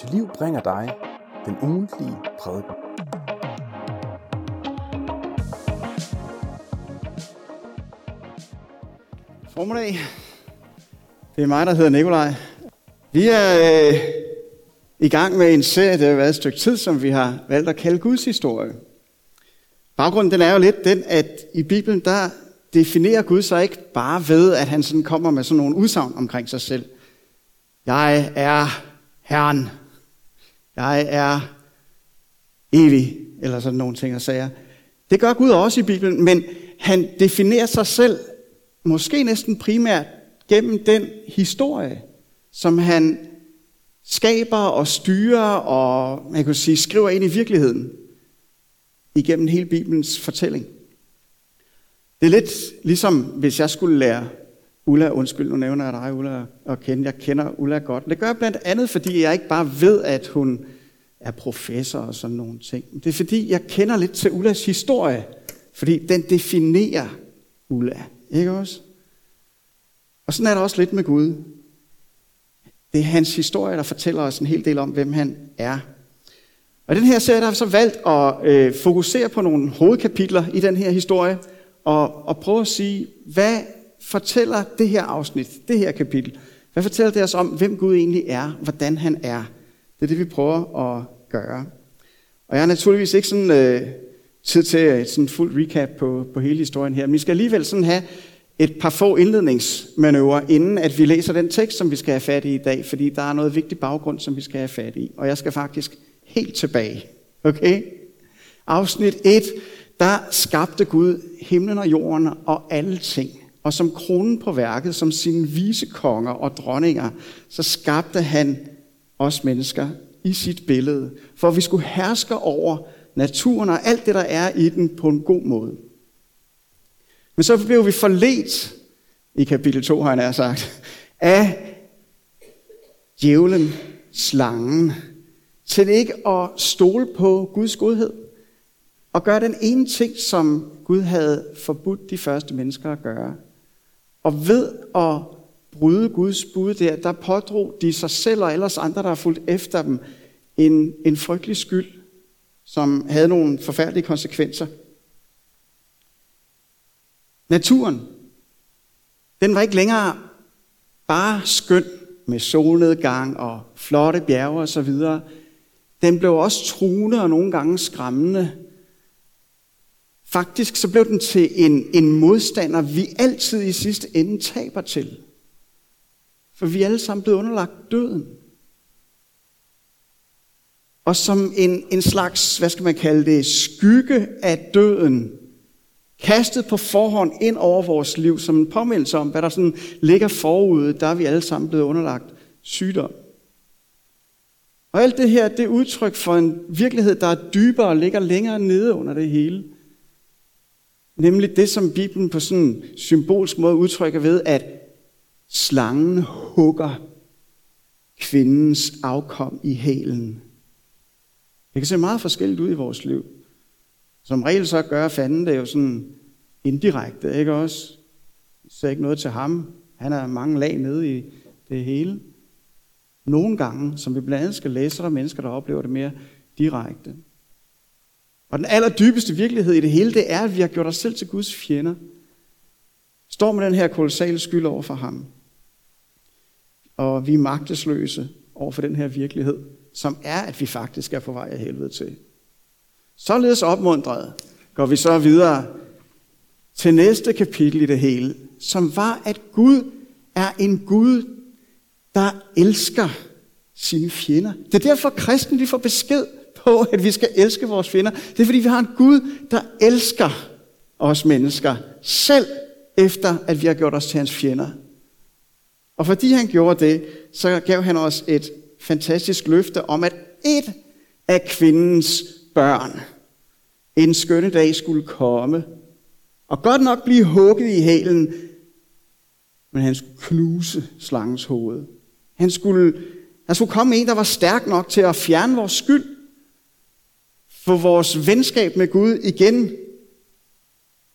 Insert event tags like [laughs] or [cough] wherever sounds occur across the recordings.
til liv bringer dig den ugentlige prædiken. Formiddag. Det er mig, der hedder Nikolaj. Vi er øh, i gang med en serie, det har været et stykke tid, som vi har valgt at kalde Guds historie. Baggrunden den er jo lidt den, at i Bibelen, der definerer Gud sig ikke bare ved, at han sådan kommer med sådan nogle udsagn omkring sig selv. Jeg er Herren. Jeg er evig, eller sådan nogle ting og sager. Det gør Gud også i Bibelen, men han definerer sig selv måske næsten primært gennem den historie, som han skaber og styrer og man kan sige, skriver ind i virkeligheden igennem hele Bibelens fortælling. Det er lidt ligesom, hvis jeg skulle lære Ulla, undskyld, nu nævner jeg dig, Ulla, og kende. Jeg kender Ulla godt. Det gør jeg blandt andet, fordi jeg ikke bare ved, at hun er professor og sådan nogle ting. Det er fordi, jeg kender lidt til Ullas historie, fordi den definerer Ulla. Ikke også? Og sådan er det også lidt med Gud. Det er hans historie, der fortæller os en hel del om, hvem han er. Og i den her serie der har vi så valgt at øh, fokusere på nogle hovedkapitler i den her historie, og, og prøve at sige, hvad fortæller det her afsnit, det her kapitel, hvad fortæller det os om, hvem Gud egentlig er, hvordan han er? Det er det, vi prøver at gøre. Og jeg har naturligvis ikke sådan øh, tid til et sådan fuld recap på, på hele historien her, men vi skal alligevel sådan have et par få indledningsmanøvrer, inden at vi læser den tekst, som vi skal have fat i i dag, fordi der er noget vigtig baggrund, som vi skal have fat i. Og jeg skal faktisk helt tilbage. Okay? Afsnit 1, der skabte Gud himlen og jorden og alle ting. Og som kronen på værket, som sine vise konger og dronninger, så skabte han os mennesker i sit billede, for vi skulle herske over naturen og alt det, der er i den på en god måde. Men så blev vi forledt, i kapitel 2 har han sagt, af djævlen, slangen, til ikke at stole på Guds godhed. Og gøre den ene ting, som Gud havde forbudt de første mennesker at gøre. Og ved at bryde Guds bud der, der pådrog de sig selv og ellers andre, der har fulgt efter dem, en, en frygtelig skyld, som havde nogle forfærdelige konsekvenser. Naturen, den var ikke længere bare skøn med solnedgang og flotte bjerge osv. Den blev også truende og nogle gange skræmmende. Faktisk så blev den til en, en modstander, vi altid i sidste ende taber til. For vi er alle sammen blevet underlagt døden. Og som en, en slags, hvad skal man kalde det, skygge af døden, kastet på forhånd ind over vores liv, som en påmindelse om, hvad der sådan ligger forude, der er vi alle sammen blevet underlagt sygdom. Og alt det her, det er udtryk for en virkelighed, der er dybere og ligger længere nede under det hele. Nemlig det, som Bibelen på sådan en symbolsk måde udtrykker ved, at slangen hugger kvindens afkom i hælen. Det kan se meget forskelligt ud i vores liv. Som regel så gør fanden det jo sådan indirekte, ikke også? Så ikke noget til ham. Han er mange lag nede i det hele. Nogle gange, som vi blandt andet skal læse, så er der mennesker, der oplever det mere direkte. Og den allerdybeste virkelighed i det hele, det er, at vi har gjort os selv til Guds fjender. Står med den her kolossale skyld over for ham. Og vi er magtesløse over for den her virkelighed, som er, at vi faktisk er på vej af helvede til. Således opmuntret går vi så videre til næste kapitel i det hele, som var, at Gud er en Gud, der elsker sine fjender. Det er derfor, kristne de får besked på, at vi skal elske vores fjender. Det er fordi, vi har en Gud, der elsker os mennesker, selv efter, at vi har gjort os til hans fjender. Og fordi han gjorde det, så gav han os et fantastisk løfte om, at et af kvindens børn en skønne dag skulle komme, og godt nok blive hugget i hælen, men han skulle knuse slangens hoved. Han skulle, han skulle komme en, der var stærk nok til at fjerne vores skyld, for vores venskab med Gud igen.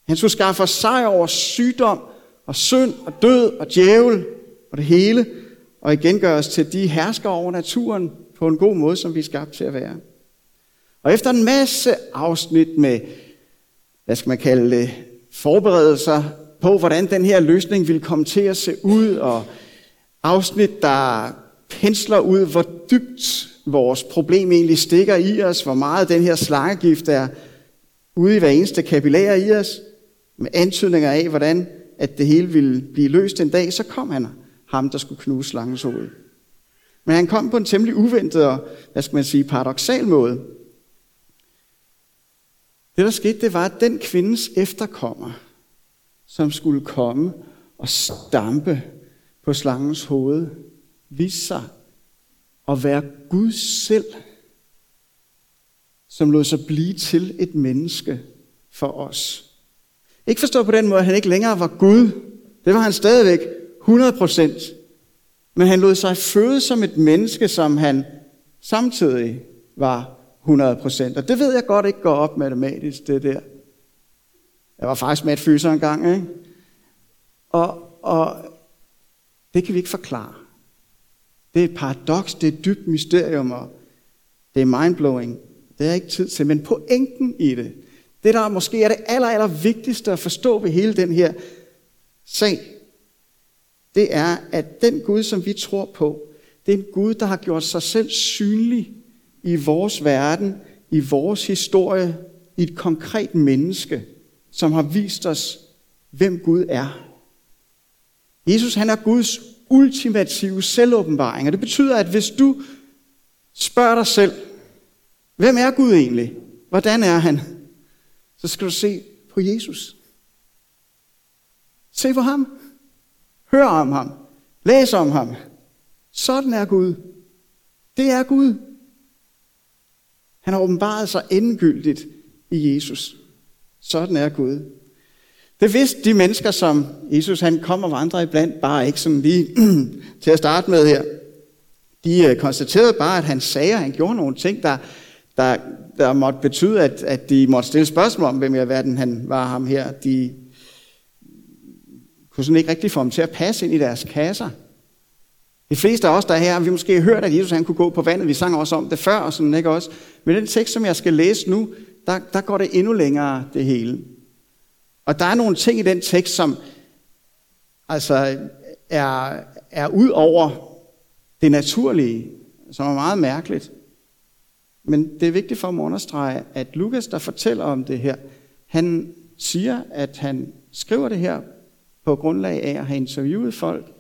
Han skulle skaffe os sejr over sygdom og synd og død og djævel og det hele, og igen gøre os til de hersker over naturen på en god måde, som vi er skabt til at være. Og efter en masse afsnit med, hvad skal man kalde det, forberedelser på, hvordan den her løsning ville komme til at se ud, og afsnit, der pensler ud, hvor dybt vores problem egentlig stikker i os, hvor meget den her slangegift er ude i hver eneste kapillær i os, med antydninger af, hvordan at det hele ville blive løst en dag, så kom han, ham der skulle knuse slangens hoved. Men han kom på en temmelig uventet og, hvad skal man sige, paradoxal måde. Det der skete, det var, at den kvindes efterkommer, som skulle komme og stampe på slangens hoved, viste sig at være Gud selv, som lod sig blive til et menneske for os. Ikke forstå på den måde, at han ikke længere var Gud. Det var han stadigvæk 100%. Men han lod sig føde som et menneske, som han samtidig var 100%. Og det ved jeg godt ikke går op matematisk, det der. Jeg var faktisk med en gang, ikke? Og, og det kan vi ikke forklare. Det er et paradoks, det er et dybt mysterium, og det er mindblowing. Det er ikke tid til, men pointen i det, det der måske er det aller, aller vigtigste at forstå ved hele den her sag, det er, at den Gud, som vi tror på, det er en Gud, der har gjort sig selv synlig i vores verden, i vores historie, i et konkret menneske, som har vist os, hvem Gud er. Jesus, han er Guds ultimative selvåbenbaring, og det betyder, at hvis du spørger dig selv, hvem er Gud egentlig? Hvordan er han? Så skal du se på Jesus. Se på ham. Hør om ham. Læs om ham. Sådan er Gud. Det er Gud. Han har åbenbaret sig endegyldigt i Jesus. Sådan er Gud. Det vidste de mennesker, som Jesus han kom og vandrede iblandt, bare ikke sådan lige [clears throat] til at starte med her. De øh, konstaterede bare, at han sagde, at han gjorde nogle ting, der, der, der måtte betyde, at, at de måtte stille spørgsmål om, hvem i verden han var ham her. De kunne sådan ikke rigtig få ham til at passe ind i deres kasser. De fleste af os, der er her, vi måske har hørt, at Jesus han kunne gå på vandet. Vi sang også om det før, og sådan, ikke også? Men den tekst, som jeg skal læse nu, der, der går det endnu længere, det hele. Og der er nogle ting i den tekst, som altså er, er ud over det naturlige, som er meget mærkeligt. Men det er vigtigt for mig at understrege, at Lukas, der fortæller om det her, han siger, at han skriver det her på grundlag af at have interviewet folk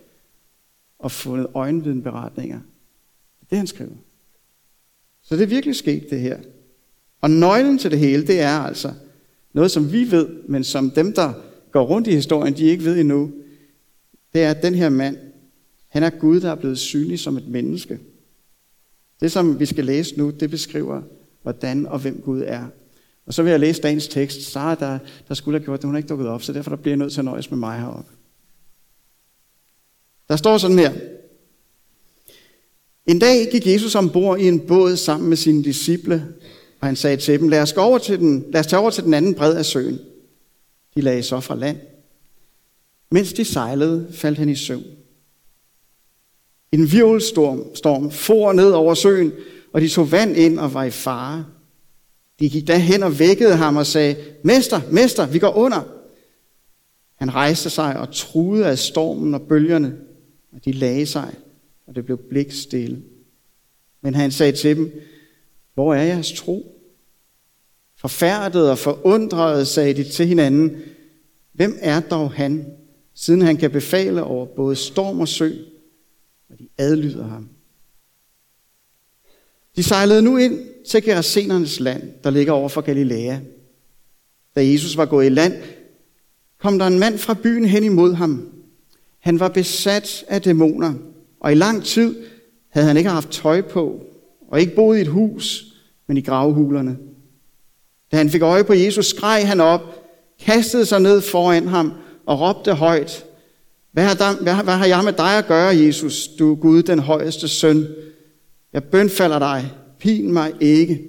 og fundet øjenvidenberetninger. Det er det, han skriver. Så det er virkelig sket, det her. Og nøglen til det hele, det er altså noget, som vi ved, men som dem, der går rundt i historien, de ikke ved endnu. Det er, at den her mand, han er Gud, der er blevet synlig som et menneske. Det, som vi skal læse nu, det beskriver, hvordan og hvem Gud er. Og så vil jeg læse dagens tekst. Sara, der, der skulle have gjort det, hun er ikke dukket op, så derfor der bliver jeg nødt til at nøjes med mig heroppe. Der står sådan her. En dag gik Jesus ombord i en båd sammen med sine disciple, og han sagde til dem, lad os, gå over til den, lad os tage over til den anden bred af søen. De lagde så fra land. Mens de sejlede, faldt han i søvn. En virvelstorm storm for ned over søen, og de tog vand ind og var i fare. De gik hen og vækkede ham og sagde, Mester, mester, vi går under. Han rejste sig og truede af stormen og bølgerne, og de lagde sig, og det blev blik stille. Men han sagde til dem, hvor er jeres tro? Forfærdet og forundret sagde de til hinanden, hvem er dog han, siden han kan befale over både storm og sø, og de adlyder ham. De sejlede nu ind til Gerasenernes land, der ligger over for Galilea. Da Jesus var gået i land, kom der en mand fra byen hen imod ham. Han var besat af dæmoner, og i lang tid havde han ikke haft tøj på, og ikke boet i et hus, men i gravhulerne. Da han fik øje på Jesus, skreg han op, kastede sig ned foran ham og råbte højt, hvad har, der, hvad, hvad har jeg med dig at gøre, Jesus, du Gud, den højeste søn? Jeg bønfalder dig, pin mig ikke.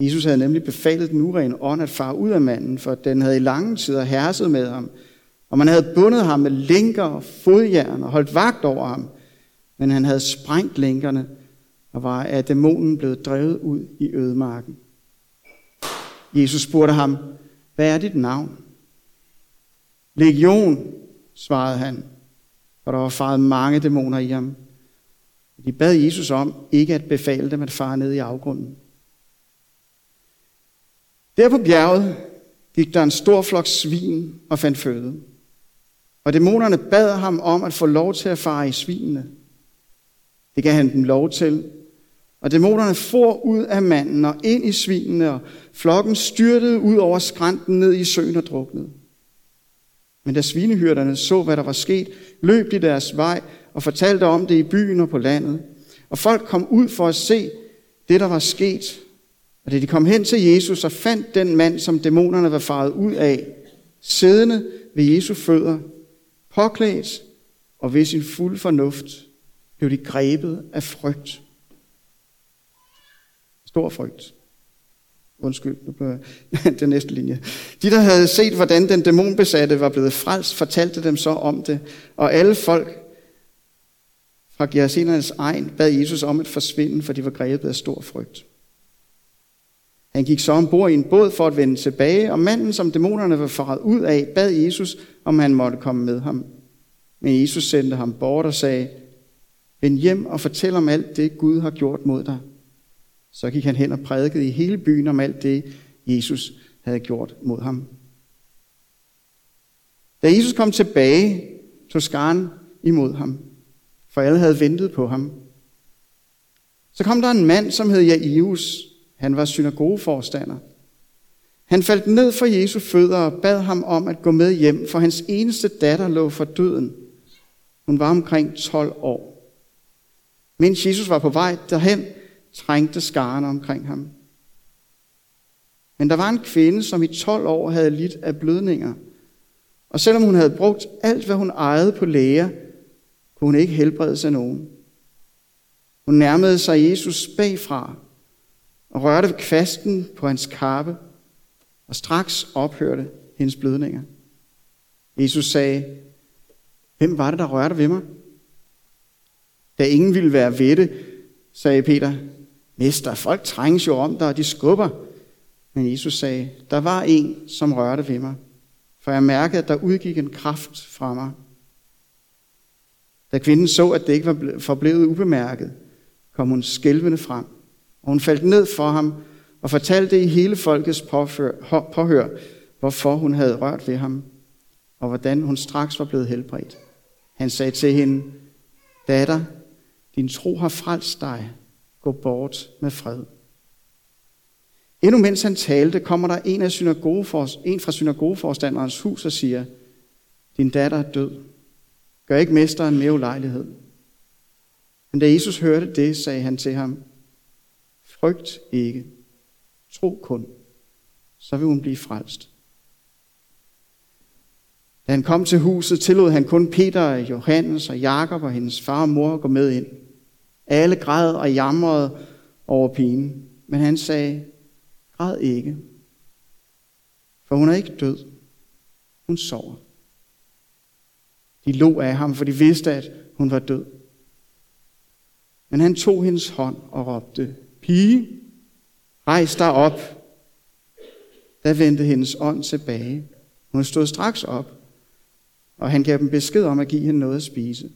Jesus havde nemlig befalet den urene ånd at fare ud af manden, for den havde i lange tider herset med ham, og man havde bundet ham med lænker og fodjern og holdt vagt over ham, men han havde sprængt lænkerne og var af dæmonen blevet drevet ud i ødemarken. Jesus spurgte ham, hvad er dit navn? Legion, svarede han, for der var faret mange dæmoner i ham. De bad Jesus om ikke at befale dem at fare ned i afgrunden. Der på bjerget gik der en stor flok svin og fandt føde. Og dæmonerne bad ham om at få lov til at fare i svinene. Det gav han dem lov til. Og dæmonerne for ud af manden og ind i svinene, og flokken styrtede ud over skrænten ned i søen og druknede. Men da svinehyrderne så, hvad der var sket, løb de deres vej og fortalte om det i byen og på landet. Og folk kom ud for at se det, der var sket. Og da de kom hen til Jesus og fandt den mand, som dæmonerne var faret ud af, siddende ved Jesu fødder, påklædt og ved sin fuld fornuft, blev de grebet af frygt. Stor frygt. Undskyld, nu blev [laughs] det næste linje. De, der havde set, hvordan den dæmonbesatte var blevet frelst, fortalte dem så om det, og alle folk fra Gerasenernes egen bad Jesus om at forsvinde, for de var grebet af stor frygt. Han gik så ombord i en båd for at vende tilbage, og manden, som dæmonerne var faret ud af, bad Jesus, om han måtte komme med ham. Men Jesus sendte ham bort og sagde, Vend hjem og fortæl om alt det, Gud har gjort mod dig. Så gik han hen og prædikede i hele byen om alt det, Jesus havde gjort mod ham. Da Jesus kom tilbage, tog skaren imod ham, for alle havde ventet på ham. Så kom der en mand, som hed Jairus. Han var synagogeforstander. Han faldt ned for Jesu fødder og bad ham om at gå med hjem, for hans eneste datter lå for døden. Hun var omkring 12 år. Mens Jesus var på vej derhen, trængte skaren omkring ham. Men der var en kvinde, som i 12 år havde lidt af blødninger. Og selvom hun havde brugt alt, hvad hun ejede på læger, kunne hun ikke helbrede sig nogen. Hun nærmede sig Jesus bagfra og rørte ved kvasten på hans kappe, og straks ophørte hendes blødninger. Jesus sagde, hvem var det, der rørte ved mig? Da ingen ville være ved det, sagde Peter, Mester, folk trænges jo om dig, og de skubber. Men Jesus sagde, der var en, som rørte ved mig, for jeg mærkede, at der udgik en kraft fra mig. Da kvinden så, at det ikke var forblevet ubemærket, kom hun skælvende frem, og hun faldt ned for ham og fortalte i hele folkets påfør, påhør, hvorfor hun havde rørt ved ham, og hvordan hun straks var blevet helbredt. Han sagde til hende, datter, din tro har frelst dig. Gå bort med fred. Endnu mens han talte, kommer der en, af en fra synagogeforstanderens hus og siger, din datter er død. Gør ikke mesteren mere ulejlighed. Men da Jesus hørte det, sagde han til ham, frygt ikke, tro kun, så vil hun blive frelst. Da han kom til huset, tillod han kun Peter, Johannes og Jakob og hendes far og mor gå med ind. Alle græd og jamrede over pigen, men han sagde, græd ikke, for hun er ikke død. Hun sover. De lå af ham, for de vidste, at hun var død. Men han tog hendes hånd og råbte, Pige, rejs dig op. Da vendte hendes ånd tilbage. Hun stod straks op, og han gav dem besked om at give hende noget at spise.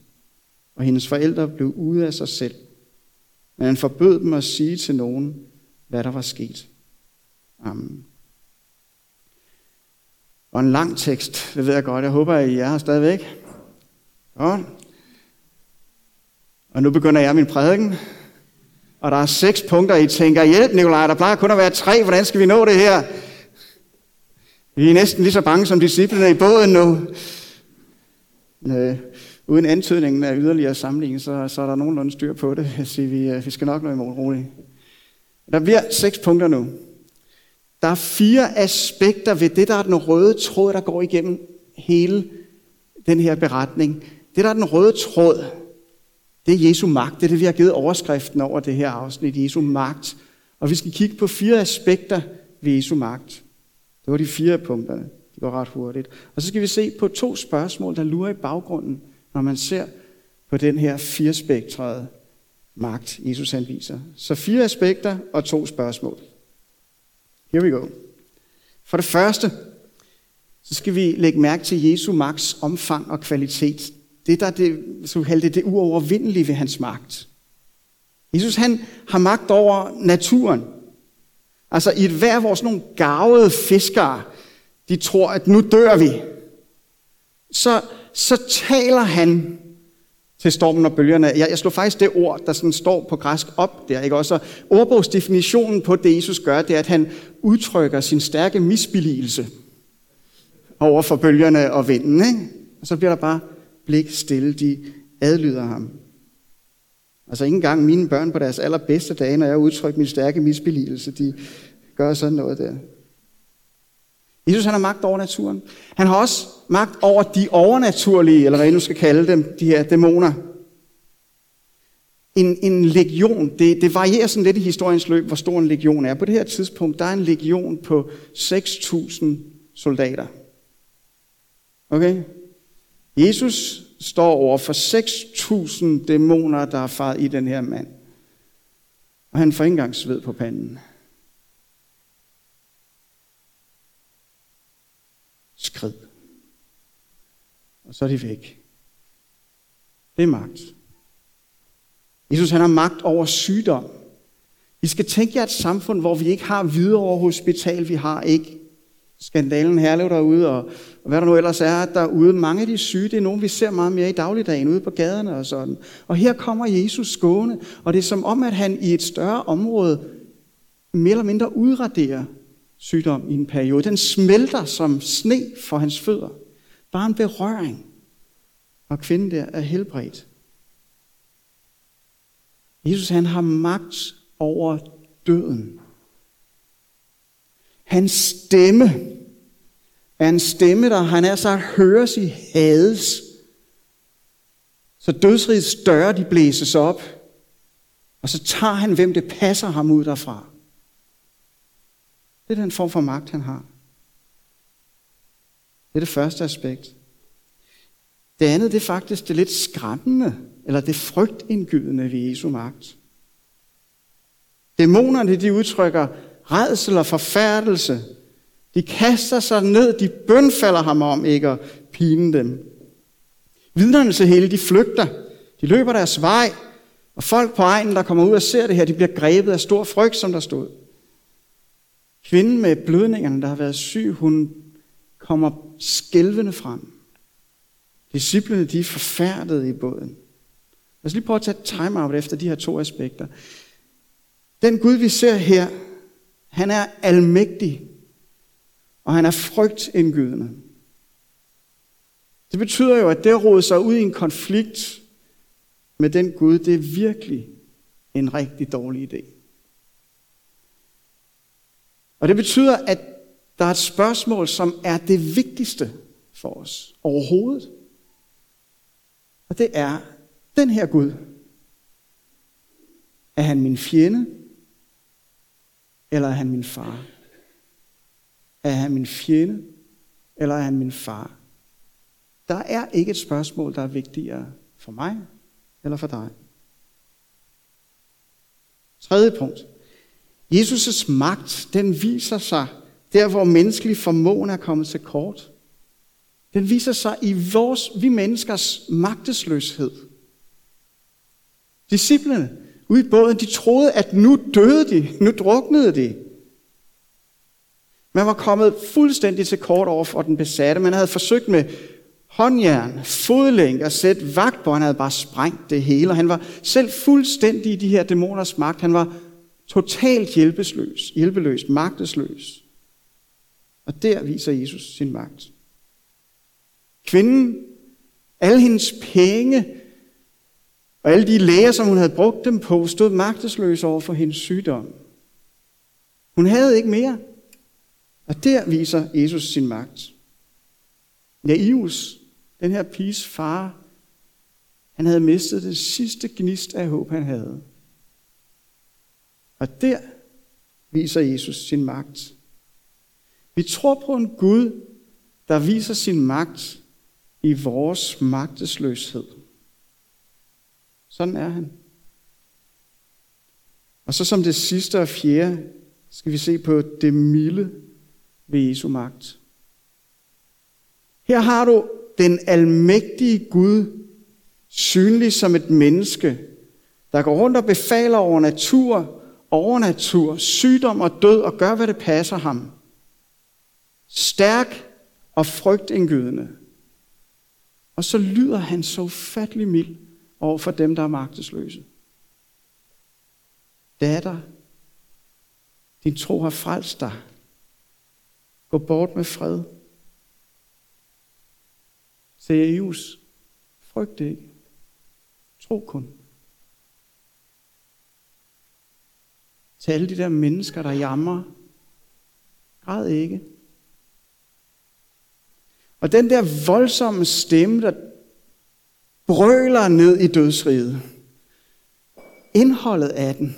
Og hendes forældre blev ude af sig selv. Men han forbød dem at sige til nogen, hvad der var sket. Amen. Og en lang tekst, det ved jeg godt. Jeg håber, at I er her stadigvæk. Godt. Og nu begynder jeg min prædiken. Og der er seks punkter, I tænker, hjælp Nikolaj, der plejer kun at være tre, hvordan skal vi nå det her? Vi er næsten lige så bange som disciplene i båden nu. Øh, uden antydningen af yderligere sammenligning, så, så er der nogenlunde styr på det. Jeg siger, vi, øh, vi skal nok nå i morgen roligt. Der bliver seks punkter nu. Der er fire aspekter ved det, der er den røde tråd, der går igennem hele den her beretning. Det, der er den røde tråd, det er Jesu magt. Det er det, vi har givet overskriften over det her afsnit, Jesu magt. Og vi skal kigge på fire aspekter ved Jesu magt. Det var de fire punkterne. Det går ret hurtigt. Og så skal vi se på to spørgsmål, der lurer i baggrunden, når man ser på den her firespektrede magt, Jesus anviser. Så fire aspekter og to spørgsmål. Here we go. For det første, så skal vi lægge mærke til Jesu magts omfang og kvalitet. Det der det, så kalde det, det uovervindelige ved hans magt. Jesus han har magt over naturen. Altså i et hver vores nogle gavede fiskere, de tror, at nu dør vi. Så, så taler han til stormen og bølgerne. Jeg, jeg slog faktisk det ord, der sådan står på græsk op der. Ikke? Også ordbogsdefinitionen på det, Jesus gør, det er, at han udtrykker sin stærke misbilligelse over for bølgerne og vinden. Ikke? Og så bliver der bare blik stille. De adlyder ham. Altså ikke engang mine børn på deres allerbedste dage, når jeg udtrykker min stærke misbilligelse, de gør sådan noget der. Jesus han har magt over naturen. Han har også magt over de overnaturlige, eller hvad jeg nu skal kalde dem, de her dæmoner. En, en legion, det, det varierer sådan lidt i historiens løb, hvor stor en legion er. På det her tidspunkt, der er en legion på 6.000 soldater. Okay? Jesus står over for 6.000 dæmoner, der er faret i den her mand. Og han får ikke engang sved på panden. Skrid. Og så er de væk. Det er magt. Jesus han har magt over sygdom. I skal tænke jer et samfund, hvor vi ikke har videre hospital, vi har ikke skandalen herlev derude, og, og hvad der nu ellers er derude. Mange af de syge, det er nogen, vi ser meget mere i dagligdagen ude på gaderne og sådan. Og her kommer Jesus skåne, og det er som om, at han i et større område mere eller mindre udraderer sygdom i en periode. Den smelter som sne for hans fødder. Bare en berøring. Og kvinden der er helbredt. Jesus han har magt over døden. Hans stemme er en stemme, der han er sagt høres i hades. Så dødsrigets døre, de blæses op. Og så tager han, hvem det passer ham ud derfra. Det er den form for magt, han har. Det er det første aspekt. Det andet, det er faktisk det lidt skræmmende, eller det frygtindgydende ved Jesu magt. Dæmonerne, de udtrykker redsel og forfærdelse. De kaster sig ned, de bønfalder ham om ikke at pine dem. Vidnerne til hele, de flygter. De løber deres vej, og folk på egnen, der kommer ud og ser det her, de bliver grebet af stor frygt, som der stod. Kvinden med blødningerne, der har været syg, hun kommer skælvende frem. Disciplene, de er forfærdet i båden. Lad os lige prøve at tage time-out efter de her to aspekter. Den Gud, vi ser her, han er almægtig, og han er frygtindgydende. Det betyder jo, at det at sig ud i en konflikt med den Gud, det er virkelig en rigtig dårlig idé. Og det betyder, at der er et spørgsmål, som er det vigtigste for os overhovedet. Og det er, den her Gud, er han min fjende, eller er han min far? Er han min fjende, eller er han min far? Der er ikke et spørgsmål, der er vigtigere for mig eller for dig. Tredje punkt. Jesus' magt, den viser sig der, hvor menneskelig formåen er kommet til kort. Den viser sig i vores, vi menneskers magtesløshed. Disciplene ude i båden, de troede, at nu døde de, nu druknede de. Man var kommet fuldstændig til kort over for den besatte. Man havde forsøgt med håndjern, fodlænk og sæt vagt på. Han havde bare sprængt det hele. Og han var selv fuldstændig i de her dæmoners magt. Han var totalt hjælpeløs, hjælpeløs, magtesløs. Og der viser Jesus sin magt. Kvinden, alle hendes penge og alle de læger, som hun havde brugt dem på, stod magtesløs over for hendes sygdom. Hun havde ikke mere. Og der viser Jesus sin magt. Naivus, den her piges far, han havde mistet det sidste gnist af håb, han havde. Og der viser Jesus sin magt. Vi tror på en Gud, der viser sin magt i vores magtesløshed. Sådan er han. Og så som det sidste og fjerde, skal vi se på det milde ved Jesu magt. Her har du den almægtige Gud synlig som et menneske, der går rundt og befaler over natur, overnatur, sygdom og død og gør, hvad det passer ham. Stærk og frygtindgydende. Og så lyder han så ufattelig mild over for dem, der er magtesløse. Datter, din tro har frelst dig. Gå bort med fred. Seriøs, frygt ikke. Tro kun. Til alle de der mennesker, der jammer, græd ikke. Og den der voldsomme stemme, der brøler ned i dødsriget, indholdet af den,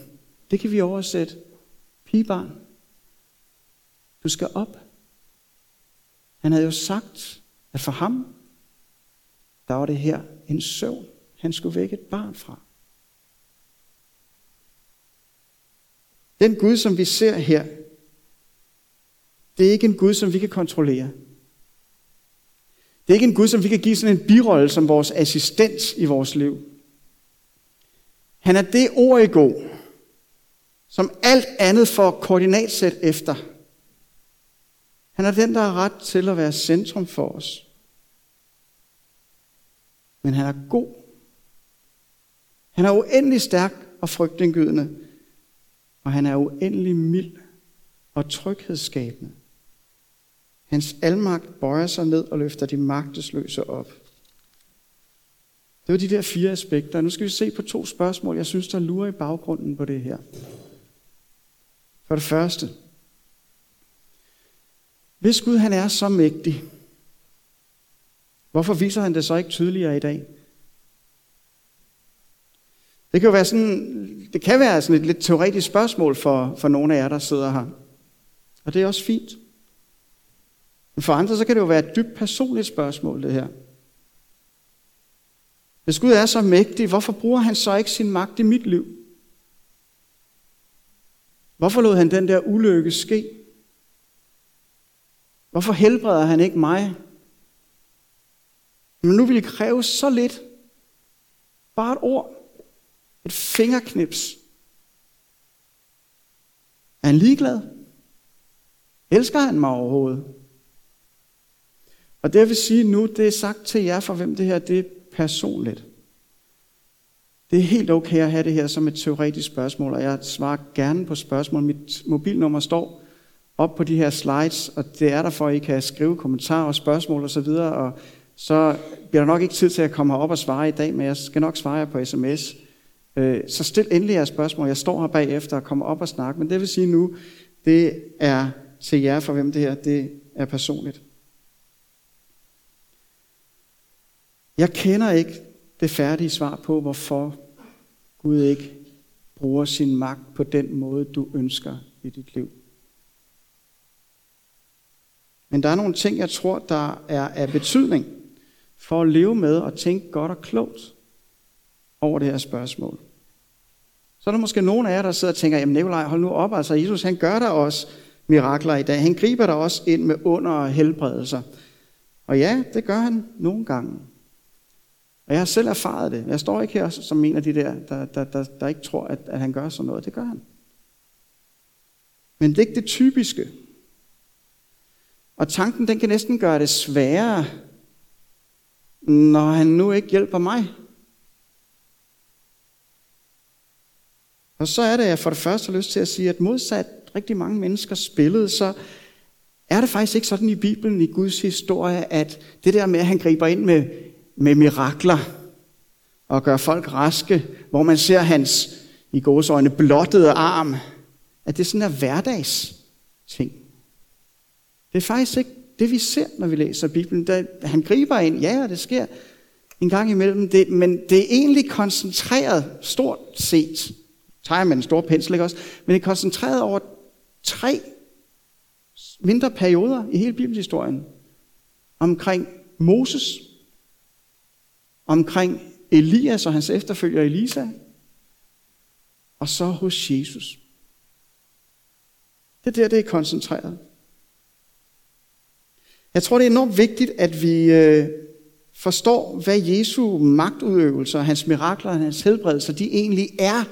det kan vi oversætte. Pigebarn, du skal op. Han havde jo sagt, at for ham, der var det her en søvn, han skulle vække et barn fra. Den Gud, som vi ser her, det er ikke en Gud, som vi kan kontrollere. Det er ikke en Gud, som vi kan give sådan en birolle som vores assistent i vores liv. Han er det ord i god, som alt andet får koordinatsæt efter. Han er den, der har ret til at være centrum for os. Men han er god. Han er uendelig stærk og frygtindgydende. Og han er uendelig mild og tryghedsskabende. Hans almagt bøjer sig ned og løfter de magtesløse op. Det var de der fire aspekter. Nu skal vi se på to spørgsmål, jeg synes, der lurer i baggrunden på det her. For det første. Hvis Gud han er så mægtig, hvorfor viser han det så ikke tydeligere i dag? Det kan jo være sådan, det kan være sådan et lidt teoretisk spørgsmål for, for nogle af jer, der sidder her. Og det er også fint. Men for andre, så kan det jo være et dybt personligt spørgsmål, det her. Hvis Gud er så mægtig, hvorfor bruger han så ikke sin magt i mit liv? Hvorfor lod han den der ulykke ske? Hvorfor helbreder han ikke mig? Men nu vil det kræve så lidt. Bare et ord. Et fingerknips. Er han ligeglad? Elsker han mig overhovedet? Og det jeg vil sige nu, det er sagt til jer, for hvem det her det er personligt. Det er helt okay at have det her som et teoretisk spørgsmål, og jeg svarer gerne på spørgsmål. Mit mobilnummer står op på de her slides, og det er der for, at I kan skrive kommentarer og spørgsmål osv., og, så videre, og så bliver der nok ikke tid til at komme herop og svare i dag, men jeg skal nok svare jer på sms. Øh, så stil endelig jeres spørgsmål. Jeg står her bagefter og kommer op og snakker. men det vil sige nu, det er til jer, for hvem det her det er personligt. Jeg kender ikke det færdige svar på, hvorfor Gud ikke bruger sin magt på den måde, du ønsker i dit liv. Men der er nogle ting, jeg tror, der er af betydning for at leve med og tænke godt og klogt over det her spørgsmål. Så er der måske nogen af jer, der sidder og tænker, jamen Nikolaj, hold nu op, altså Jesus han gør der også mirakler i dag. Han griber der også ind med under og helbredelser. Og ja, det gør han nogle gange. Og jeg har selv erfaret det. Jeg står ikke her som en af de der, der, der, der, der ikke tror, at, at han gør sådan noget. Det gør han. Men det er ikke det typiske. Og tanken, den kan næsten gøre det sværere, når han nu ikke hjælper mig. Og så er det, at jeg for det første har lyst til at sige, at modsat rigtig mange mennesker spillede, så er det faktisk ikke sådan i Bibelen, i Guds historie, at det der med, at han griber ind med med mirakler og gør folk raske, hvor man ser hans i øjne blottede arm, at det sådan er hverdags ting. Det er faktisk ikke det, vi ser, når vi læser Bibelen. Da han griber ind, ja, det sker en gang imellem, det, men det er egentlig koncentreret, stort set, tager med en stor pensel, ikke også? Men det er koncentreret over tre mindre perioder i hele bibelhistorien. Omkring Moses, omkring Elias og hans efterfølger Elisa, og så hos Jesus. Det er der, det er koncentreret. Jeg tror, det er enormt vigtigt, at vi øh, forstår, hvad Jesu magtudøvelser, hans mirakler og hans helbredelser, de egentlig er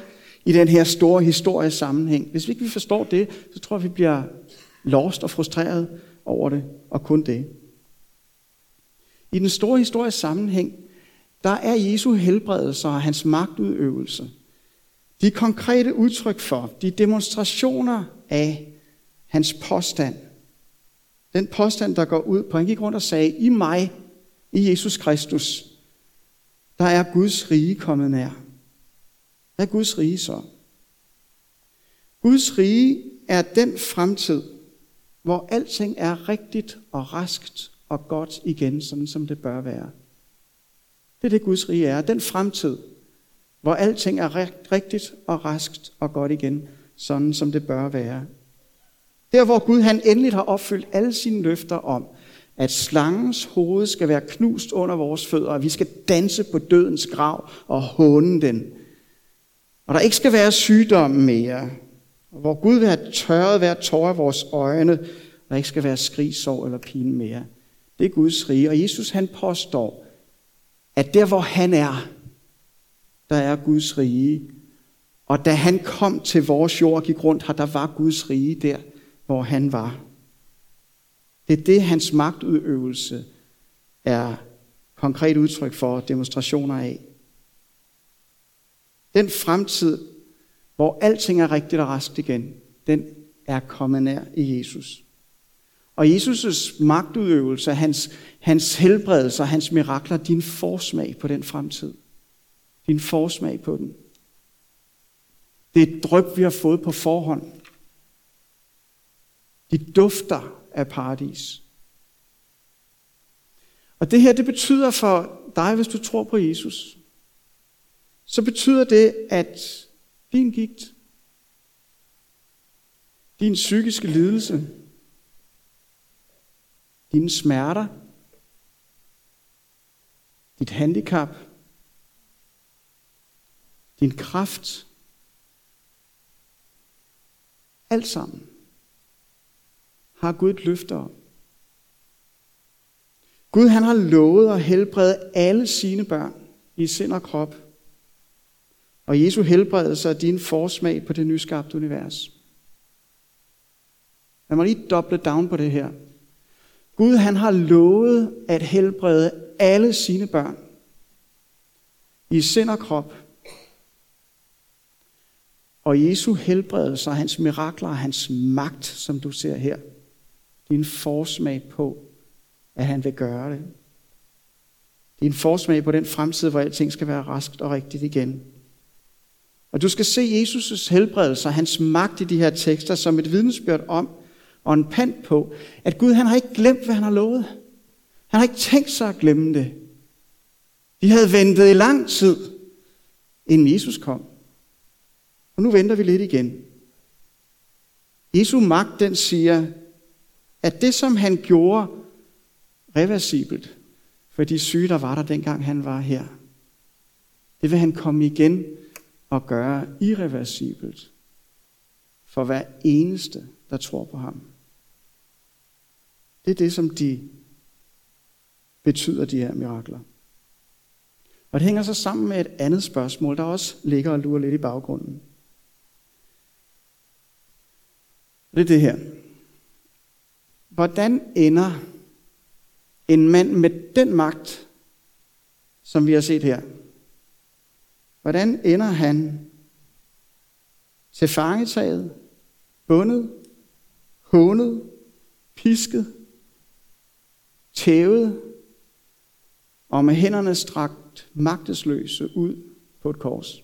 i den her store historiske sammenhæng. Hvis vi ikke forstår det, så tror jeg, vi bliver lost og frustreret over det, og kun det. I den store historiske sammenhæng, der er Jesu helbredelser og hans magtudøvelse. De konkrete udtryk for, de demonstrationer af hans påstand. Den påstand, der går ud på, han gik rundt og sagde, i mig, i Jesus Kristus, der er Guds rige kommet nær. Hvad er Guds rige så? Guds rige er den fremtid, hvor alting er rigtigt og raskt og godt igen, sådan som det bør være. Det er det Guds rige er. Den fremtid, hvor alting er rigtigt og raskt og godt igen, sådan som det bør være. Der hvor Gud han endelig har opfyldt alle sine løfter om, at slangens hoved skal være knust under vores fødder, og vi skal danse på dødens grav og håne den. Og der ikke skal være sygdom mere, Og hvor Gud vil have tørret hver tårer af vores øjne, og der ikke skal være skrig, sorg eller pine mere. Det er Guds rige, og Jesus han påstår, at der hvor han er, der er Guds rige. Og da han kom til vores jord og gik rundt her, der var Guds rige der, hvor han var. Det er det, hans magtudøvelse er konkret udtryk for demonstrationer af. Den fremtid, hvor alting er rigtigt og rask igen, den er kommet nær i Jesus. Og Jesus' magtudøvelse, hans, hans helbredelse og hans mirakler, din forsmag på den fremtid. Din forsmag på den. Det er et dryp, vi har fået på forhånd. De dufter af paradis. Og det her, det betyder for dig, hvis du tror på Jesus, så betyder det, at din gigt, din psykiske lidelse, dine smerter, dit handicap, din kraft, alt sammen har Gud et løfte om. Gud han har lovet at helbrede alle sine børn i sind og krop. Og Jesu helbredelse er din forsmag på det nyskabte univers. Lad mig lige doble down på det her. Gud han har lovet at helbrede alle sine børn i sind og krop. Og Jesu helbredelse og hans mirakler og hans magt, som du ser her, det er en forsmag på, at han vil gøre det. Det er en forsmag på den fremtid, hvor alting skal være raskt og rigtigt igen. Og du skal se Jesus' helbredelse og hans magt i de her tekster som et vidnesbyrd om, og en pant på, at Gud han har ikke glemt, hvad han har lovet. Han har ikke tænkt sig at glemme det. De havde ventet i lang tid, inden Jesus kom. Og nu venter vi lidt igen. Jesu magt, den siger, at det, som han gjorde reversibelt for de syge, der var der, dengang han var her, det vil han komme igen og gøre irreversibelt for hver eneste, der tror på ham. Det er det, som de betyder, de her mirakler. Og det hænger så sammen med et andet spørgsmål, der også ligger og lurer lidt i baggrunden. Det er det her. Hvordan ender en mand med den magt, som vi har set her, hvordan ender han til fangetaget, bundet, hånet, pisket, tævet og med hænderne strakt magtesløse ud på et kors.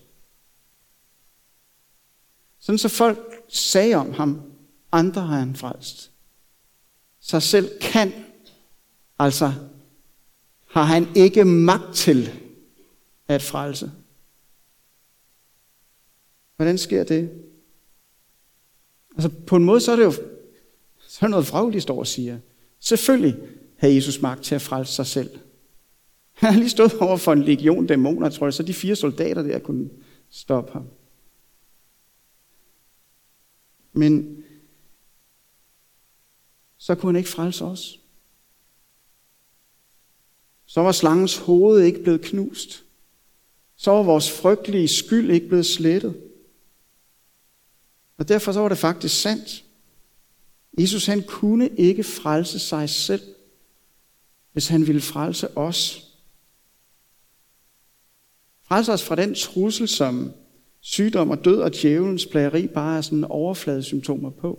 Sådan så folk sagde om ham, andre har han frelst. Sig selv kan, altså har han ikke magt til at frelse. Hvordan sker det? Altså på en måde så er det jo så er det noget vragligt står og siger. Selvfølgelig havde Jesus magt til at frelse sig selv. Han har lige stået over for en legion dæmoner, tror jeg, så de fire soldater der kunne stoppe ham. Men så kunne han ikke frelse os. Så var slangens hoved ikke blevet knust. Så var vores frygtelige skyld ikke blevet slettet. Og derfor så var det faktisk sandt. Jesus han kunne ikke frelse sig selv, hvis han ville frelse os. Frelse os fra den trussel, som sygdom og død og djævelens plageri bare er sådan overfladesymptomer på.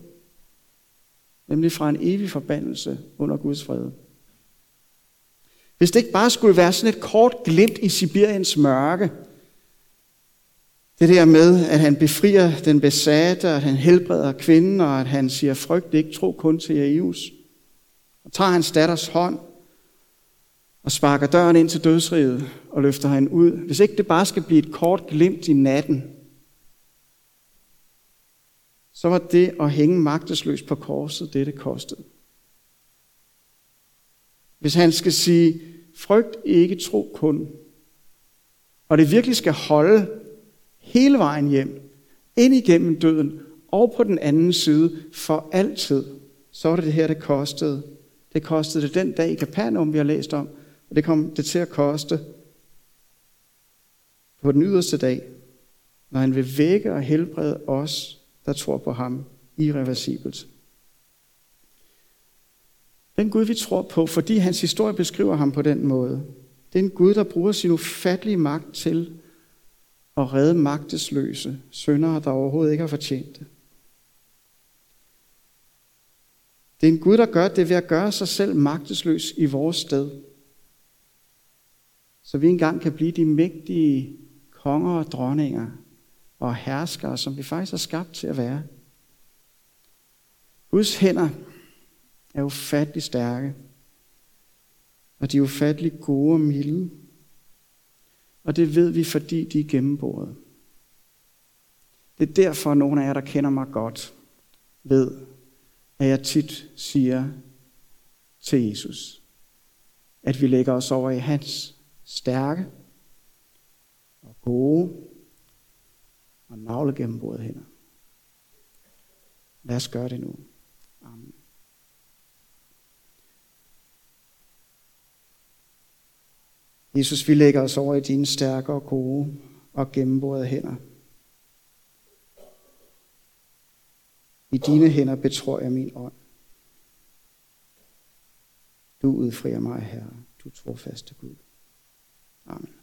Nemlig fra en evig forbandelse under Guds fred. Hvis det ikke bare skulle være sådan et kort glimt i Sibiriens mørke, det der med, at han befrier den besatte, at han helbreder kvinden, og at han siger, frygt ikke, tro kun til Jesus. Og tager hans datters hånd og sparker døren ind til dødsriget og løfter hende ud. Hvis ikke det bare skal blive et kort glimt i natten, så var det at hænge magtesløs på korset det, det kostede. Hvis han skal sige, frygt ikke, tro kun, og det virkelig skal holde hele vejen hjem, ind igennem døden, og på den anden side for altid, så var det det her, det kostede. Det kostede det den dag i Capernaum, vi har læst om, og det kom det til at koste på den yderste dag, når han vil vække og helbrede os, der tror på ham, irreversibelt. Den Gud, vi tror på, fordi hans historie beskriver ham på den måde, det er en Gud, der bruger sin ufattelige magt til og redde magtesløse syndere, der overhovedet ikke har fortjent det. Det er en Gud, der gør det ved at gøre sig selv magtesløs i vores sted. Så vi engang kan blive de mægtige konger og dronninger og herskere, som vi faktisk er skabt til at være. Guds hænder er ufattelig stærke, og de er ufattelig gode og milde. Og det ved vi, fordi de er gennemboret. Det er derfor, at nogle af jer, der kender mig godt, ved, at jeg tit siger til Jesus, at vi lægger os over i hans stærke og gode og navle hænder. Lad os gøre det nu. Jesus, vi lægger os over i dine stærke og gode og gennemborede hænder. I dine hænder betror jeg min ånd. Du udfrier mig, Herre, du trofaste Gud. Amen.